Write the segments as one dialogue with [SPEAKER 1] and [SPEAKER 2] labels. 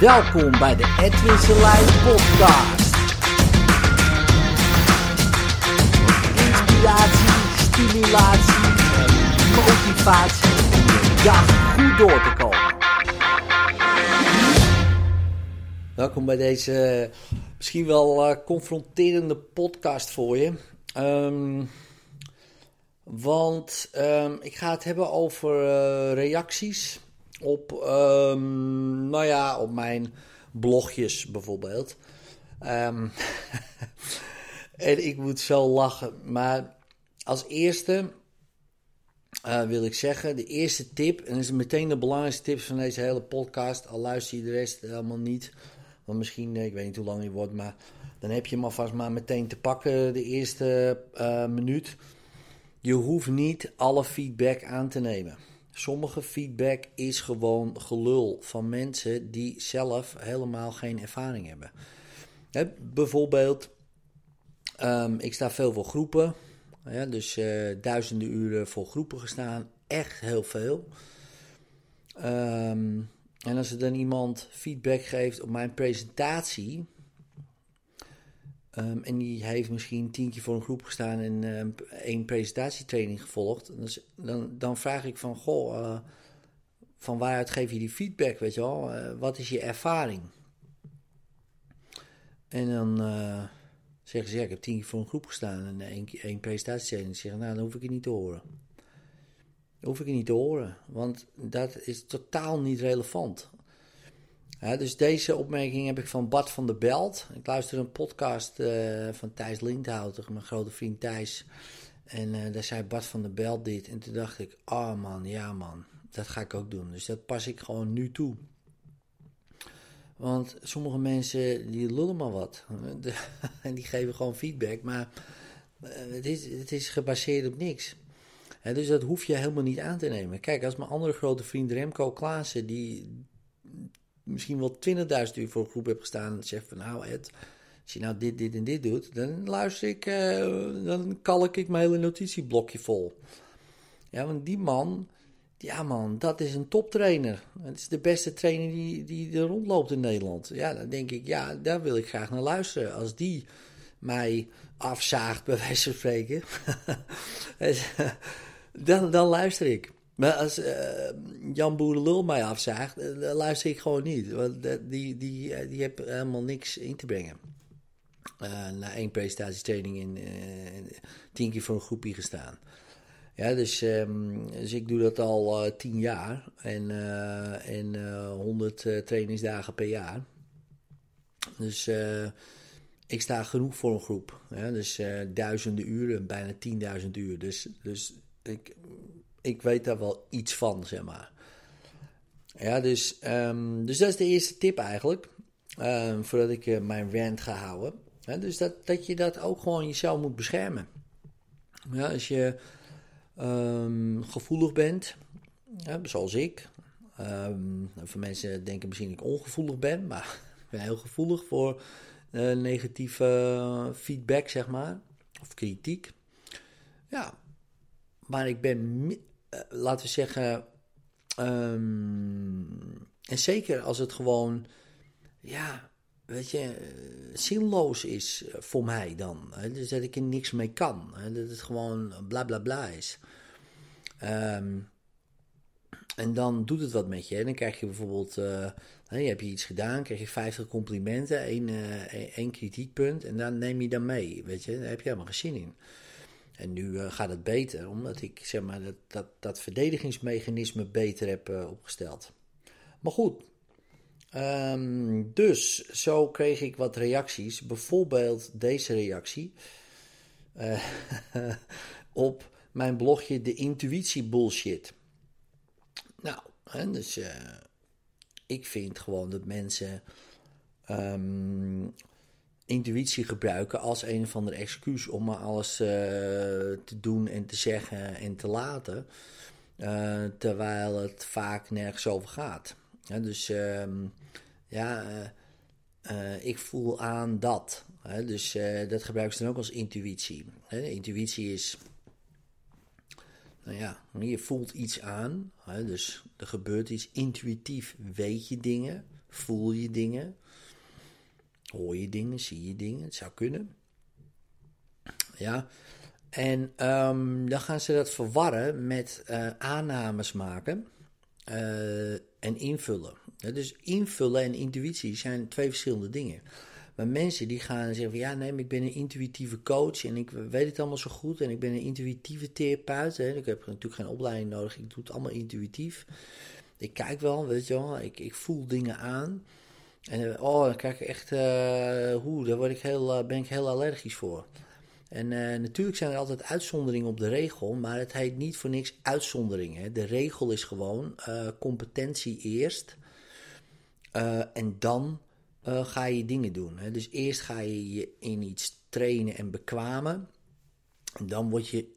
[SPEAKER 1] Welkom bij de Edwin Selijn podcast. Inspiratie, stimulatie motivatie om dag goed door te komen. Welkom bij deze eh, misschien wel eh, confronterende podcast voor je. Ehm, want ehm, ik ga het hebben over eh, reacties op, ehm, nou ja, op mijn blogjes bijvoorbeeld. Ehm, en ik moet zo lachen. Maar als eerste eh, wil ik zeggen, de eerste tip, en dat is meteen de belangrijkste tip van deze hele podcast, al luister je de rest helemaal niet. Want misschien, eh, ik weet niet hoe lang die wordt, maar dan heb je hem alvast maar meteen te pakken de eerste uh, minuut. Je hoeft niet alle feedback aan te nemen. Sommige feedback is gewoon gelul van mensen die zelf helemaal geen ervaring hebben. bijvoorbeeld, um, ik sta veel voor groepen. Ja, dus uh, duizenden uren voor groepen gestaan. Echt heel veel. Um, en als er dan iemand feedback geeft op mijn presentatie, Um, en die heeft misschien tien keer voor een groep gestaan en uh, één presentatietraining gevolgd. Dus dan, dan vraag ik van, goh, uh, van waaruit geef je die feedback, weet je wel? Uh, wat is je ervaring? En dan zeggen ze, ja, ik heb tien keer voor een groep gestaan en één, één presentatietraining. Dan zeggen nou, dan hoef ik het niet te horen. Dan hoef ik het niet te horen, want dat is totaal niet relevant dus deze opmerking heb ik van Bart van der Belt. Ik luister een podcast uh, van Thijs Lindhouter, mijn grote vriend Thijs. En uh, daar zei Bart van der Belt dit. En toen dacht ik, oh man, ja man, dat ga ik ook doen. Dus dat pas ik gewoon nu toe. Want sommige mensen die lullen maar wat. en die geven gewoon feedback. Maar uh, het, is, het is gebaseerd op niks. dus dat hoef je helemaal niet aan te nemen. Kijk, als mijn andere grote vriend Remco Klaassen, die, misschien wel 20.000 uur voor een groep heb gestaan en zegt van nou Ed, als je nou dit, dit en dit doet, dan luister ik, uh, dan kalk ik mijn hele notitieblokje vol. Ja, want die man, ja man, dat is een toptrainer. Het is de beste trainer die, die er rondloopt in Nederland. Ja, dan denk ik, ja, daar wil ik graag naar luisteren. Als die mij afzaagt, bij wijze van spreken, dan, dan luister ik. Maar als uh, Jan Boerenlul mij afzaagt, uh, luister ik gewoon niet. Want die, die, die heeft helemaal niks in te brengen. na één presentatietraining in tien keer voor een groepje gestaan. Ja, dus, um, dus ik doe dat al tien jaar. En, en 100 trainingsdagen per jaar. Dus ik sta genoeg voor een groep. Dus duizenden uren, bijna 10.000 uur. Dus, dus ik ik weet daar wel iets van, zeg maar. Ja, dus, um, dus dat is de eerste tip eigenlijk. Um, voordat ik uh, mijn rant ga houden. Dus dat, dat je dat ook gewoon jezelf moet beschermen. Ja, als je um, gevoelig bent, zoals ik. voor mensen denken misschien dat ik ongevoelig ben, maar ik ben heel gevoelig voor uh, negatieve feedback, zeg maar. Of kritiek. Ja, maar ik ben laten we zeggen, um, en zeker als het gewoon, ja, weet je, uh, zinloos is voor mij dan. Hè? Dus dat ik er niks mee kan. Hè? Dat het gewoon bla bla bla is. Um, en dan doet het wat met je. En dan krijg je bijvoorbeeld, uh, je hebt je iets gedaan, krijg je 50 complimenten, één, uh, één kritiekpunt. En dan neem je dan mee, weet je. Daar heb je helemaal geen zin in. En nu uh, gaat het beter, omdat ik zeg maar, dat, dat, dat verdedigingsmechanisme beter heb uh, opgesteld. Maar goed, um, dus zo kreeg ik wat reacties. Bijvoorbeeld deze reactie uh, op mijn blogje De Intuïtie Bullshit. Nou, hè, dus ik vind gewoon dat mensen um, intuïtie gebruiken als een van de excuus om maar alles uh, te doen en te zeggen en te laten. Uh, terwijl het vaak nergens over gaat. Dus uh, ja, uh, ik voel aan dat. Dus dat gebruiken ze dan ook als intuïtie. Intuïtie is, nou ja, je voelt iets aan. Dus er gebeurt iets intuïtief, weet je dingen. Voel je dingen? Hoor je dingen? Zie je dingen? Het zou kunnen. Ja. En ehm, dan gaan ze dat verwarren met uh, aannames maken uh, en invullen. dus invullen en intuïtie zijn twee verschillende dingen. Maar mensen die gaan zeggen van ja, nee, maar ik ben een intuïtieve coach en ik weet het allemaal zo goed en ik ben een intuïtieve therapeut. Hè. Ik heb natuurlijk geen opleiding nodig, ik doe het allemaal intuïtief. Ik kijk wel, weet je wel, ik, ik voel dingen aan. En eh, oh, dan krijg ik echt, hoe, daar word ik heel, uh, ben ik heel allergisch voor. En natuurlijk zijn er altijd uitzonderingen op de regel, maar het heet niet voor niks uitzonderingen. De regel is gewoon competentie eerst en dan ga je dingen doen. Hè? Dus eerst ga je je in iets trainen en bekwamen. En dan word je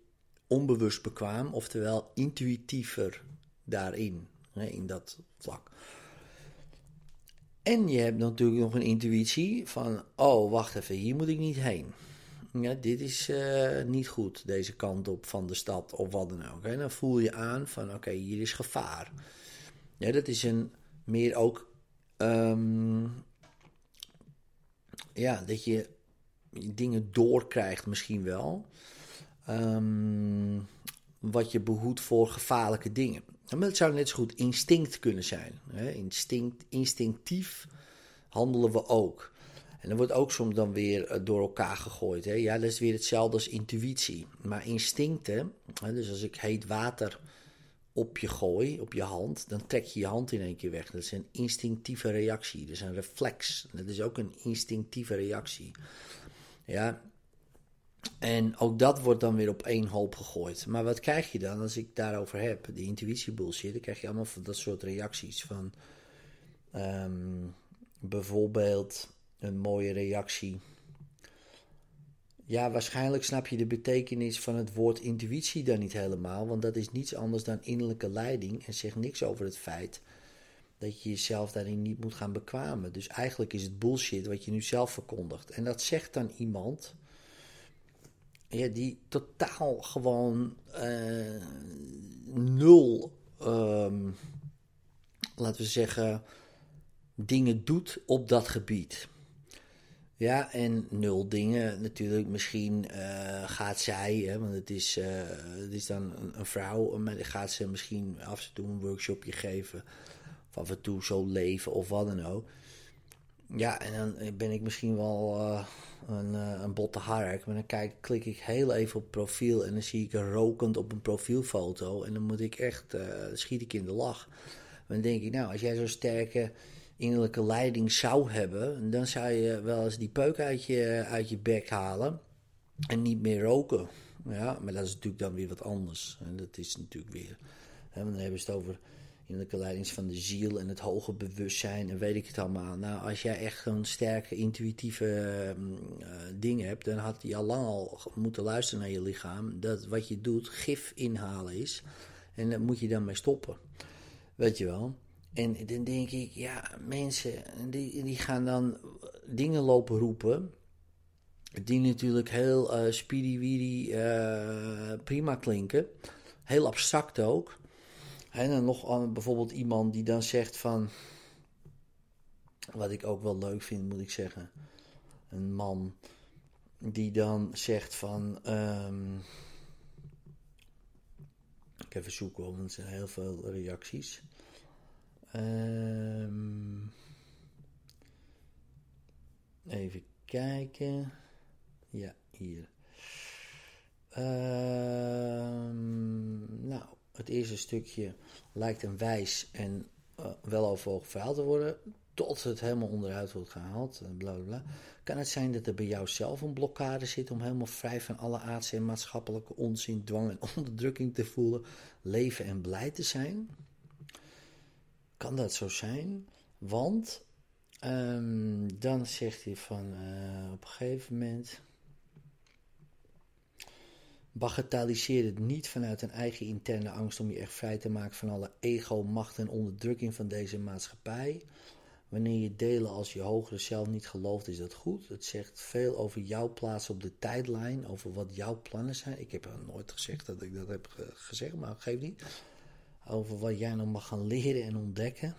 [SPEAKER 1] onbewust bekwaam, oftewel intuïtiever daarin, hè, in dat vlak. En je hebt natuurlijk nog een intuïtie van, oh wacht even, hier moet ik niet heen. Ja, dit is uh, niet goed, deze kant op van de stad of wat dan ook. Hè. Dan voel je aan van, oké, hier is gevaar. Ja, dat is een meer ook um, ja, dat je dingen doorkrijgt misschien wel. Ehm, wat je behoedt voor gevaarlijke dingen. Maar het zou net zo goed instinct kunnen zijn. Instinct, instinctief handelen we ook. En dan wordt ook soms dan weer eh, door elkaar gegooid. Hè? Ja, dat is weer hetzelfde als intuïtie. Maar instincten, hè, dus als ik heet water op je gooi, op je hand, dan trek je je hand in één keer weg. Dat is een instinctieve reactie, dat is een reflex. Dat is ook een instinctieve reactie. Ja, en ook dat wordt dan weer op één hoop gegooid. Maar wat krijg je dan als ik daarover heb? De intuïtie bullshit, dan krijg je allemaal van dat soort reacties van... Ehm, bijvoorbeeld een mooie reactie ja, waarschijnlijk snap je de betekenis van het woord intuïtie dan niet helemaal, want dat is niets anders dan innerlijke leiding en zegt niks over het feit dat je jezelf daarin niet moet gaan bekwamen. Dus eigenlijk is het bullshit wat je nu zelf verkondigt. En dat zegt dan iemand ja, die totaal gewoon uh, nul, um, laten we zeggen, dingen doet op dat gebied. Ja, en nul dingen natuurlijk. Misschien uh, gaat zij, hè, want het is, uh, het is dan een, een, vrouw, maar gaat ze misschien af en toe een workshopje geven. Of af en toe zo leven of wat dan ook. Ja, en dan ben ik misschien wel uh, een, een botte hark. Maar dan kijk, klik ik heel even op profiel en dan zie ik er rokend op een profielfoto. En dan moet ik echt, schiet ik in de lach. dan denk ik, nou, als jij zo'n sterke innerlijke leiding zou hebben, dan zou je wel eens die peuk uit je, uit je bek halen en niet meer roken. Ja, maar dat is natuurlijk dan weer wat anders. En dat is natuurlijk weer. Hè, dan hebben ze het over innerlijke leiding van de ziel en het hoge bewustzijn en weet ik het allemaal. Nou, als jij echt een sterke intuïtieve uh, dingen hebt, dan had je al lang al moeten luisteren naar je lichaam. Dat wat je doet gif inhalen is. En daar moet je dan mee stoppen. Weet je wel. En dan denk ik, ja, mensen die, die gaan dan dingen lopen roepen. Die natuurlijk heel uh, speedy uh, prima klinken. Heel abstract ook. En dan nog bijvoorbeeld iemand die dan zegt van. Wat ik ook wel leuk vind, moet ik zeggen. Een man die dan zegt van. Um, ik even zoeken, want er zijn heel veel reacties. Um, even kijken. Ja, hier. Um, nou, het eerste stukje lijkt een wijs en uh, weloverwogen verhaal te worden. Tot het helemaal onderuit wordt gehaald. Bla, bla, bla. Kan het zijn dat er bij jou zelf een blokkade zit om helemaal vrij van alle aardse en maatschappelijke onzin, dwang en onderdrukking te voelen, leven en blij te zijn? kan dat zo zijn? Want um, dan zegt hij van uh, op een gegeven moment. Bagatelliseer het niet vanuit een eigen interne angst om je echt vrij te maken van alle ego, macht en onderdrukking van deze maatschappij. Wanneer je delen als je hogere zelf niet gelooft, is dat goed. Het zegt veel over jouw plaats op de tijdlijn, over wat jouw plannen zijn. Ik heb nooit gezegd dat ik dat heb gezegd, maar geef niet over wat jij nog mag gaan leren en ontdekken.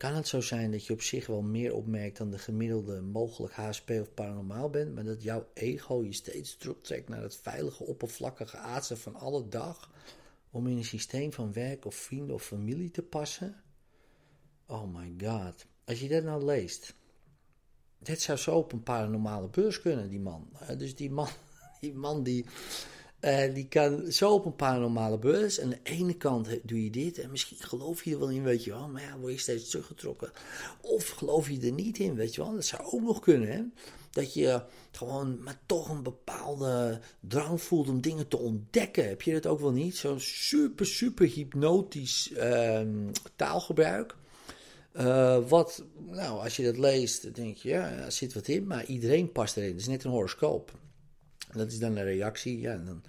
[SPEAKER 1] Kan het zo zijn dat je op zich wel meer opmerkt dan de gemiddelde mogelijk HSP of paranormaal bent, maar dat jouw ego je steeds terugtrekt naar het veilige, oppervlakkige aardse van alle dag om in een systeem van werk of vrienden of familie te passen? Oh my god. Als je dat nou leest, dit zou zo op een paranormale beurs kunnen, die man. Dus die man, die, man die, uh, die kan zo op een paranormale beurs. Aan de ene kant doe je dit en misschien geloof je er wel in, weet je wel. Maar ja, word je steeds teruggetrokken. Of geloof je er niet in, weet je wel. Dat zou ook nog kunnen, hè. Dat je gewoon maar toch een bepaalde drang voelt om dingen te ontdekken. Heb je dat ook wel niet? Zo'n super, super hypnotisch uh, taalgebruik. Uh, wat, nou, als je dat leest, dan denk je, ja, er zit wat in, maar iedereen past erin. Het is net een horoscoop. Dat is dan een reactie, ja, en dan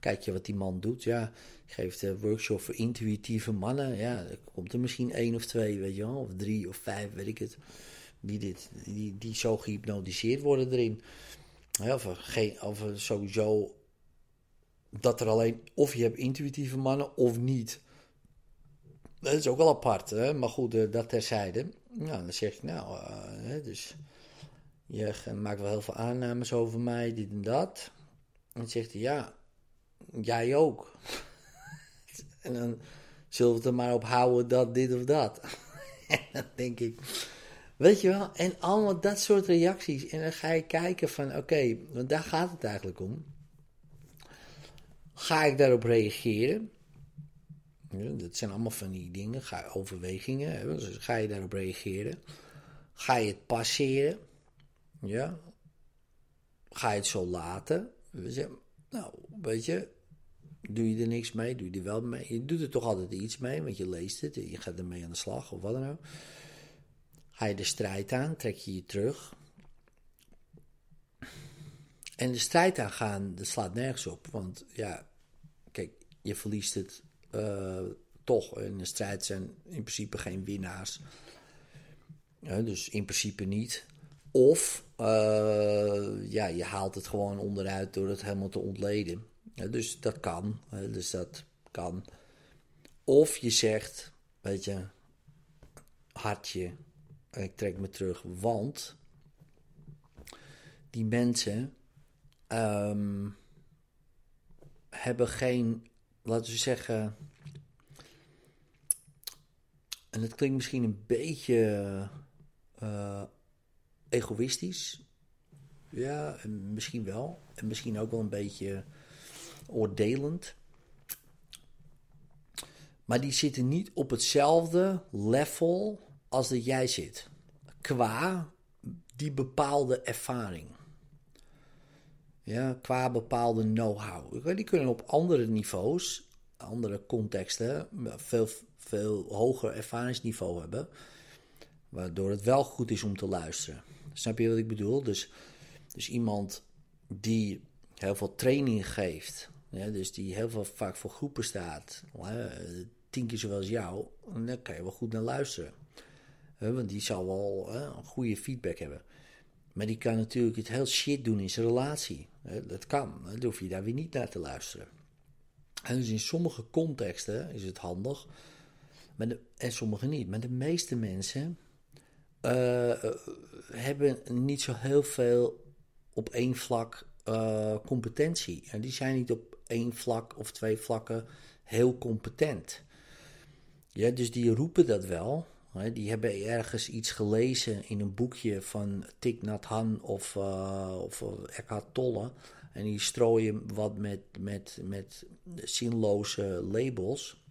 [SPEAKER 1] kijk je wat die man doet. Ja, geeft een workshop voor intuïtieve mannen. Ja, er komt er misschien één of twee, weet je wel, of drie of vijf, weet ik het. Die, dit, die, die zo gehypnotiseerd worden erin. Of, geen, of sowieso dat er alleen, of je hebt intuïtieve mannen of niet. Dat is ook wel apart, hè? maar goed, uh, dat terzijde. Nou, dan zeg je, nou, uh, dus je maakt wel heel veel aannames over mij, dit en dat. En dan zegt hij, ja, jij ook. en dan zullen we het er maar op houden dat, dit of dat. en dan denk ik, weet je wel, en allemaal dat soort reacties. En dan ga je kijken van, oké, want daar gaat het eigenlijk om. Ga ik daarop reageren? dat zijn allemaal van die dingen, ga, overwegingen. Dus ga je daarop reageren? Ga je het passeren? Ja. Ga je het zo laten? Nou, weet je, doe je er niks mee? Doe je er wel mee? Je doet er toch altijd iets mee, want je leest het. Je gaat ermee aan de slag of wat dan ook. Ga je de strijd aan? Trek je je terug? En de strijd aangaan, dat slaat nergens op. Want ja, kijk, je verliest het uh, toch in de strijd zijn in principe geen winnaars. dus in principe niet. Of ja, je haalt het gewoon onderuit door het helemaal te ontleden. dus dat kan. dus dat kan. Of je zegt, weet je, hartje, ik trek me terug, want die mensen um, hebben geen laten we zeggen. En het klinkt misschien een beetje uh, egoïstisch. Ja, misschien wel. En misschien ook wel een beetje oordelend. Maar die zitten niet op hetzelfde level als dat jij zit. Qua die bepaalde ervaring. Ja, qua bepaalde know-how. Die kunnen op andere niveaus, andere contexten, veel, veel hoger ervaringsniveau hebben. Waardoor het wel goed is om te luisteren. Snap je wat ik bedoel? Dus, dus iemand die heel veel training geeft, ja, dus die heel veel vaak voor groepen staat, tien keer zoals jou, dan kan je wel goed naar luisteren. Want die zal wel een goede feedback hebben. Maar die kan natuurlijk het heel shit doen in zijn relatie. Dat kan. Dan hoef je daar weer niet naar te luisteren. En dus in sommige contexten is het handig. Maar en sommige niet. Maar de meeste mensen uh, hebben niet zo heel veel op één vlak uh, competentie. En die zijn niet op één vlak of twee vlakken heel competent. Ja, dus die roepen dat wel. Die hebben ergens iets gelezen in een boekje van Thich Nhat Hanh of, uh, of Eckhart Tolle. En die strooien wat met, met, met zinloze labels.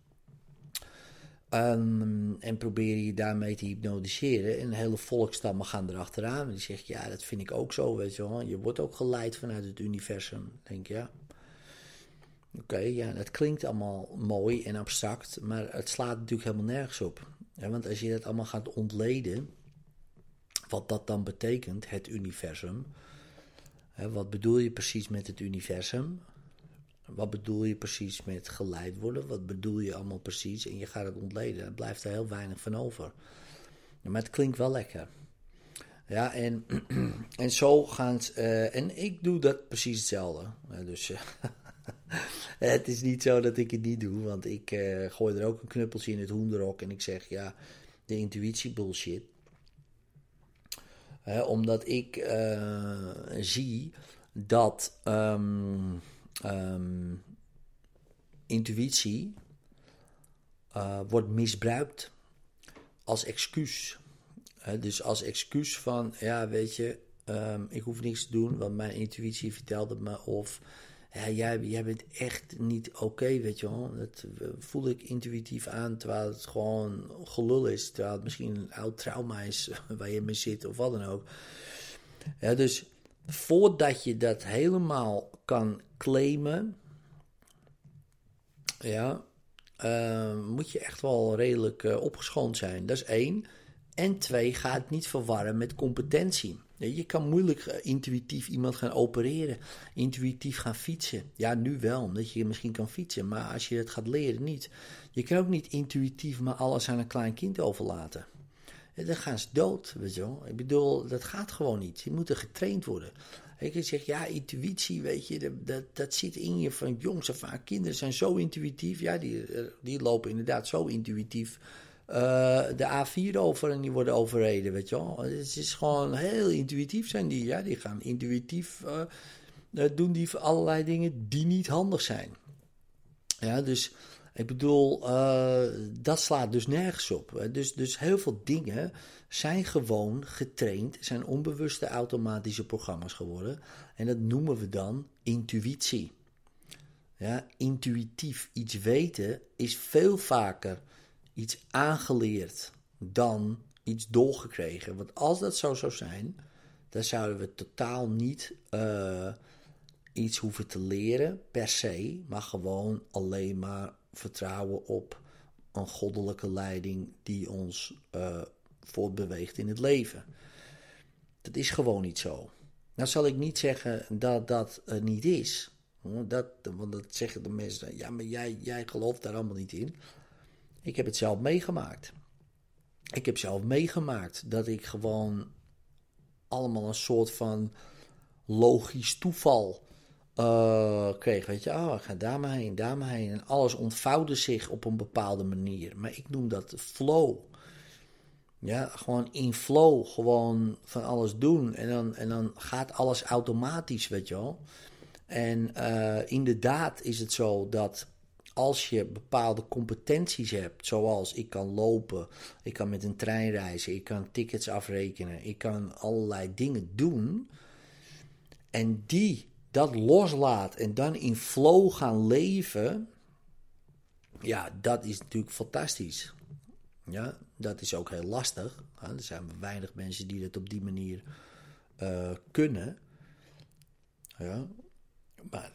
[SPEAKER 1] En proberen je daarmee te hypnotiseren. En hele volkstammen gaan erachteraan. Die zegt, ja, dat vind ik ook zo, weet je wel. Je wordt ook geleid vanuit het universum. denk ja. Oké, ja, dat klinkt allemaal mooi en abstract. Maar het slaat natuurlijk helemaal nergens op. Want als je dat allemaal gaat ontleden, wat dat dan betekent, het universum. Hè, wat bedoel je precies met het universum? Wat bedoel je precies met geleid worden? Wat bedoel je allemaal precies? En je gaat het ontleden. Dan blijft er heel weinig van over. Maar het klinkt wel lekker. Ja, en, en zo gaan ze. Uh, en ik doe dat precies hetzelfde. dus uh, het is niet zo dat ik het niet doe, want ik uh, gooi er ook een knuppeltje in het hoenderok en ik zeg ja, de intuïtie bullshit. omdat ik zie dat um, um, intuïtie uh, wordt misbruikt als excuus. dus als excuus van, ja, weet je, um, ik hoef niks te doen, want mijn intuïtie vertelde me of jij, jij bent echt niet oké, weet je wel. Dat voel ik intuïtief aan, terwijl het gewoon gelul is. Terwijl het misschien een oud trauma is waar je mee zit of wat dan ook. Dus voordat je dat helemaal kan claimen, ja, uh, moet je echt wel redelijk uh, opgeschoond zijn. Dat is één. En twee, ga het niet verwarren met competentie. Je kan moeilijk uh, intuïtief iemand gaan opereren, intuïtief gaan fietsen. Ja, nu wel, omdat je misschien kan fietsen, maar als je het gaat leren, niet. Je kan ook niet intuïtief maar alles aan een klein kind overlaten. Dan gaan ze dood, weet je wel. Ik bedoel, dat gaat gewoon niet. Je moet er getraind worden. Ik zeg, ja, intuïtie, weet je, dat, dat, zit in je van jongs aan. Kinderen zijn zo intuïtief. Ja, die, eh, die lopen inderdaad zo intuïtief uh, de A4 over en die worden overreden, weet je wel. Het is gewoon heel intuïtief zijn die, ja. Die gaan intuïtief, uh, doen die allerlei dingen die niet handig zijn. Ja, dus ik bedoel, uh, dat slaat dus nergens op. Dus, dus heel veel dingen zijn gewoon getraind, zijn onbewuste automatische programma's geworden. En dat noemen we dan intuïtie. Ja, intuïtief iets weten is veel vaker iets aangeleerd dan iets doorgekregen. Want als dat zo zou zijn, dan zouden we totaal niet uh, iets hoeven te leren per se, maar gewoon alleen maar vertrouwen op een goddelijke leiding die ons uh, voortbeweegt in het leven. Dat is gewoon niet zo. Nou zal ik niet zeggen dat dat uh, niet is. Dat, want dat zeggen de mensen, ja, maar jij, jij gelooft daar allemaal niet in. Ik heb het zelf meegemaakt. Ik heb zelf meegemaakt dat ik gewoon allemaal een soort van logisch toeval uh, kreeg. Weet je, oh, ik ga daar maar heen, daar maar heen. En alles ontvouwde zich op een bepaalde manier. Maar ik noem dat flow. Ja, gewoon in flow, gewoon van alles doen. En dan, en dan gaat alles automatisch, weet je wel. En uh, inderdaad is het zo dat als je bepaalde competenties hebt, zoals ik kan lopen, ik kan met een trein reizen, ik kan tickets afrekenen, ik kan allerlei dingen doen. En die dat loslaat en dan in flow gaan leven, ja, dat is natuurlijk fantastisch. Ja, dat is ook heel lastig. er zijn weinig mensen die dat op die manier uh, kunnen. Ja, maar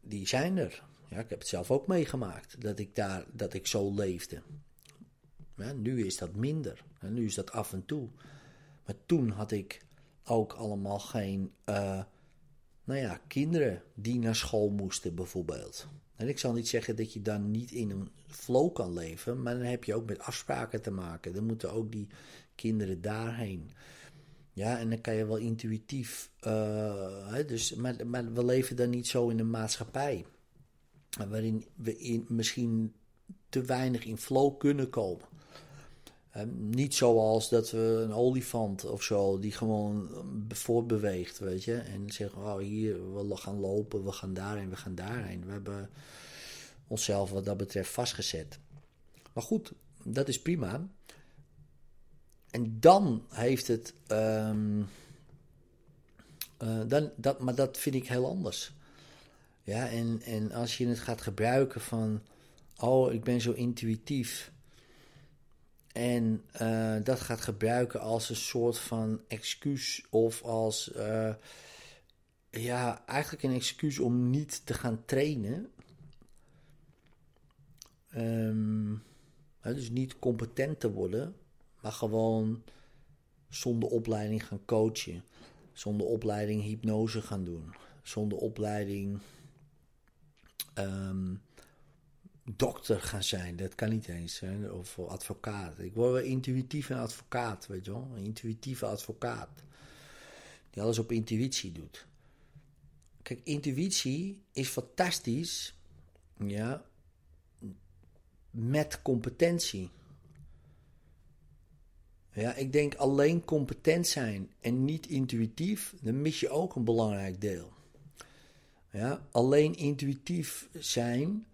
[SPEAKER 1] die zijn er. Ja, ik heb het zelf ook meegemaakt dat ik daar dat ik zo leefde. Nu is dat minder. Nu is dat af en toe. Maar toen had ik ook allemaal geen, uh, nou ja, kinderen die naar school moesten bijvoorbeeld. En ik zal niet zeggen dat je dan niet in een flow kan leven, maar dan heb je ook met afspraken te maken. Dan moeten ook die kinderen daarheen. Ja, en dan kan je wel intuïtief. Uh, dus, maar, maar we leven dan niet zo in een maatschappij waarin we in, misschien te weinig in flow kunnen komen. Niet zoals dat we een olifant of zo die gewoon voortbeweegt, weet je. En zeggen, oh hier, we gaan lopen, we gaan daarheen, we gaan daarheen. We hebben onszelf wat dat betreft vastgezet. Maar goed, dat is prima. En dan heeft het... Um, uh, dan, dat, maar dat vind ik heel anders. Ja, en, en als je het gaat gebruiken van, oh, ik ben zo intuïtief. En uh, dat gaat gebruiken als een soort van excuus of als, uh, ja, eigenlijk een excuus om niet te gaan trainen. Um, dus niet competent te worden, maar gewoon zonder opleiding gaan coachen. Zonder opleiding hypnose gaan doen. Zonder opleiding um, dokter gaan zijn. Dat kan niet eens. Hè? Of advocaat. Ik word wel intuïtief een advocaat, weet je wel. Een intuïtieve advocaat. Die alles op intuïtie doet. Kijk, intuïtie is fantastisch. Ja. Met competentie. Ja, ik denk alleen competent zijn en niet intuïtief, dan mis je ook een belangrijk deel. Ja, alleen intuïtief zijn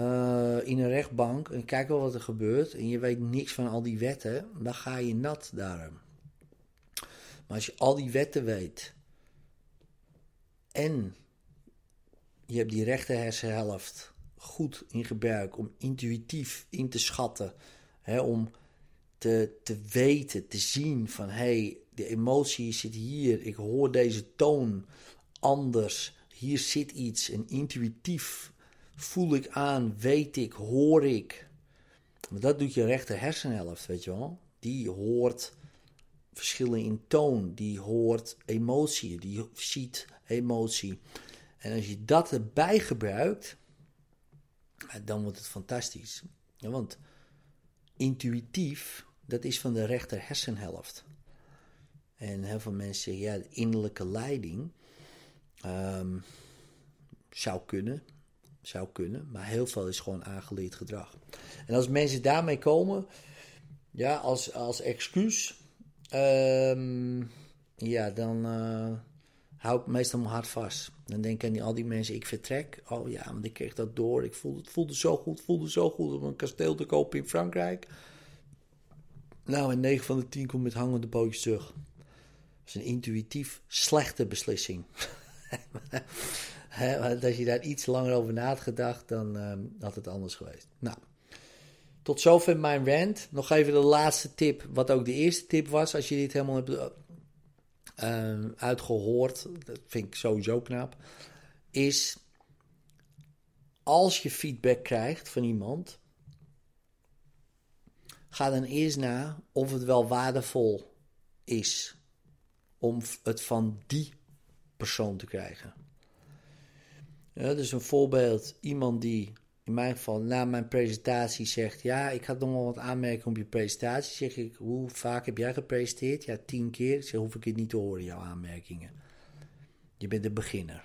[SPEAKER 1] uh, in een rechtbank en kijken wat er gebeurt en je weet niks van al die wetten, dan ga je nat daarom. Maar als je al die wetten weet en je hebt die rechter hersenhelft goed in gebruik om intuïtief in te schatten, hè, om te, te weten, te zien van hé, hey, de emotie zit hier, ik hoor deze toon anders, hier zit iets en intuïtief voel ik aan, weet ik, hoor ik. Maar dat doet je rechter hersenhelft, weet je wel. Die hoort verschillen in toon, die hoort emotie, die ziet emotie. En als je dat erbij gebruikt, dan wordt het fantastisch. Ja, want intuïtief, dat is van de rechter hersenhelft. En heel veel mensen zeggen, ja, de innerlijke leiding ehm, zou kunnen, zou kunnen, maar heel veel is gewoon aangeleerd gedrag. En als mensen daarmee komen, ja, als, als excuus, um, ja, dan uh, hou ik meestal mijn hart vast. Dan denk ik aan al die mensen, ik vertrek. Oh ja, want ik kreeg dat door. Ik voelde, het voelde zo goed, voelde zo goed om een kasteel te kopen in Frankrijk. Nou, en 9 van de 10 komt met hangende pootjes terug. Dat is een intuïtief slechte beslissing. als je daar iets langer over na had gedacht, dan uh, had het anders geweest. Nou, tot zover mijn rant. Nog even de laatste tip, wat ook de eerste tip was, als je dit helemaal hebt uh, uitgehoord. Dat vind ik sowieso knap. Is als je feedback krijgt van iemand, ga dan eerst na of het wel waardevol is om het van die persoon te krijgen. Ja, dus een voorbeeld, iemand die in mijn geval na mijn presentatie zegt: Ja, ik had nog wel wat aanmerkingen op je presentatie. Zeg ik: Hoe vaak heb jij gepresenteerd? Ja, tien keer. Ik zeg: Hoef ik het niet te horen, jouw aanmerkingen. Je bent een beginner.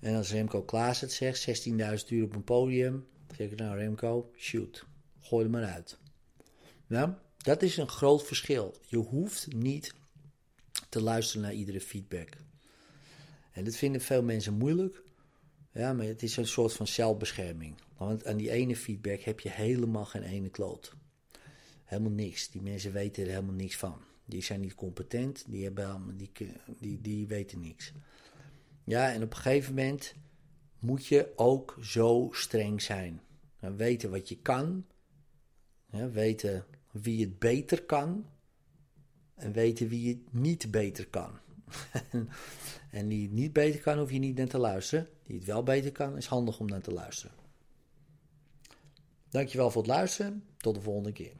[SPEAKER 1] En als Remco Klaas het zegt: 16.000 uur op een podium. zeg ik: Nou, Remco, shoot. Gooi er maar uit. Nou, dat is een groot verschil. Je hoeft niet te luisteren naar iedere feedback. En dat vinden veel mensen moeilijk. Ja, maar het is een soort van zelfbescherming. Want aan die ene feedback heb je helemaal geen ene kloot. Helemaal niks. Die mensen weten er helemaal niks van. Die zijn niet competent, die, hebben, die, die, die weten niks. Ja, en op een gegeven moment moet je ook zo streng zijn. Weten wat je kan, weten wie het beter kan en weten wie het niet beter kan. en die het niet beter kan, hoef je niet naar te luisteren. Die het wel beter kan, is handig om naar te luisteren. Dankjewel voor het luisteren. Tot de volgende keer.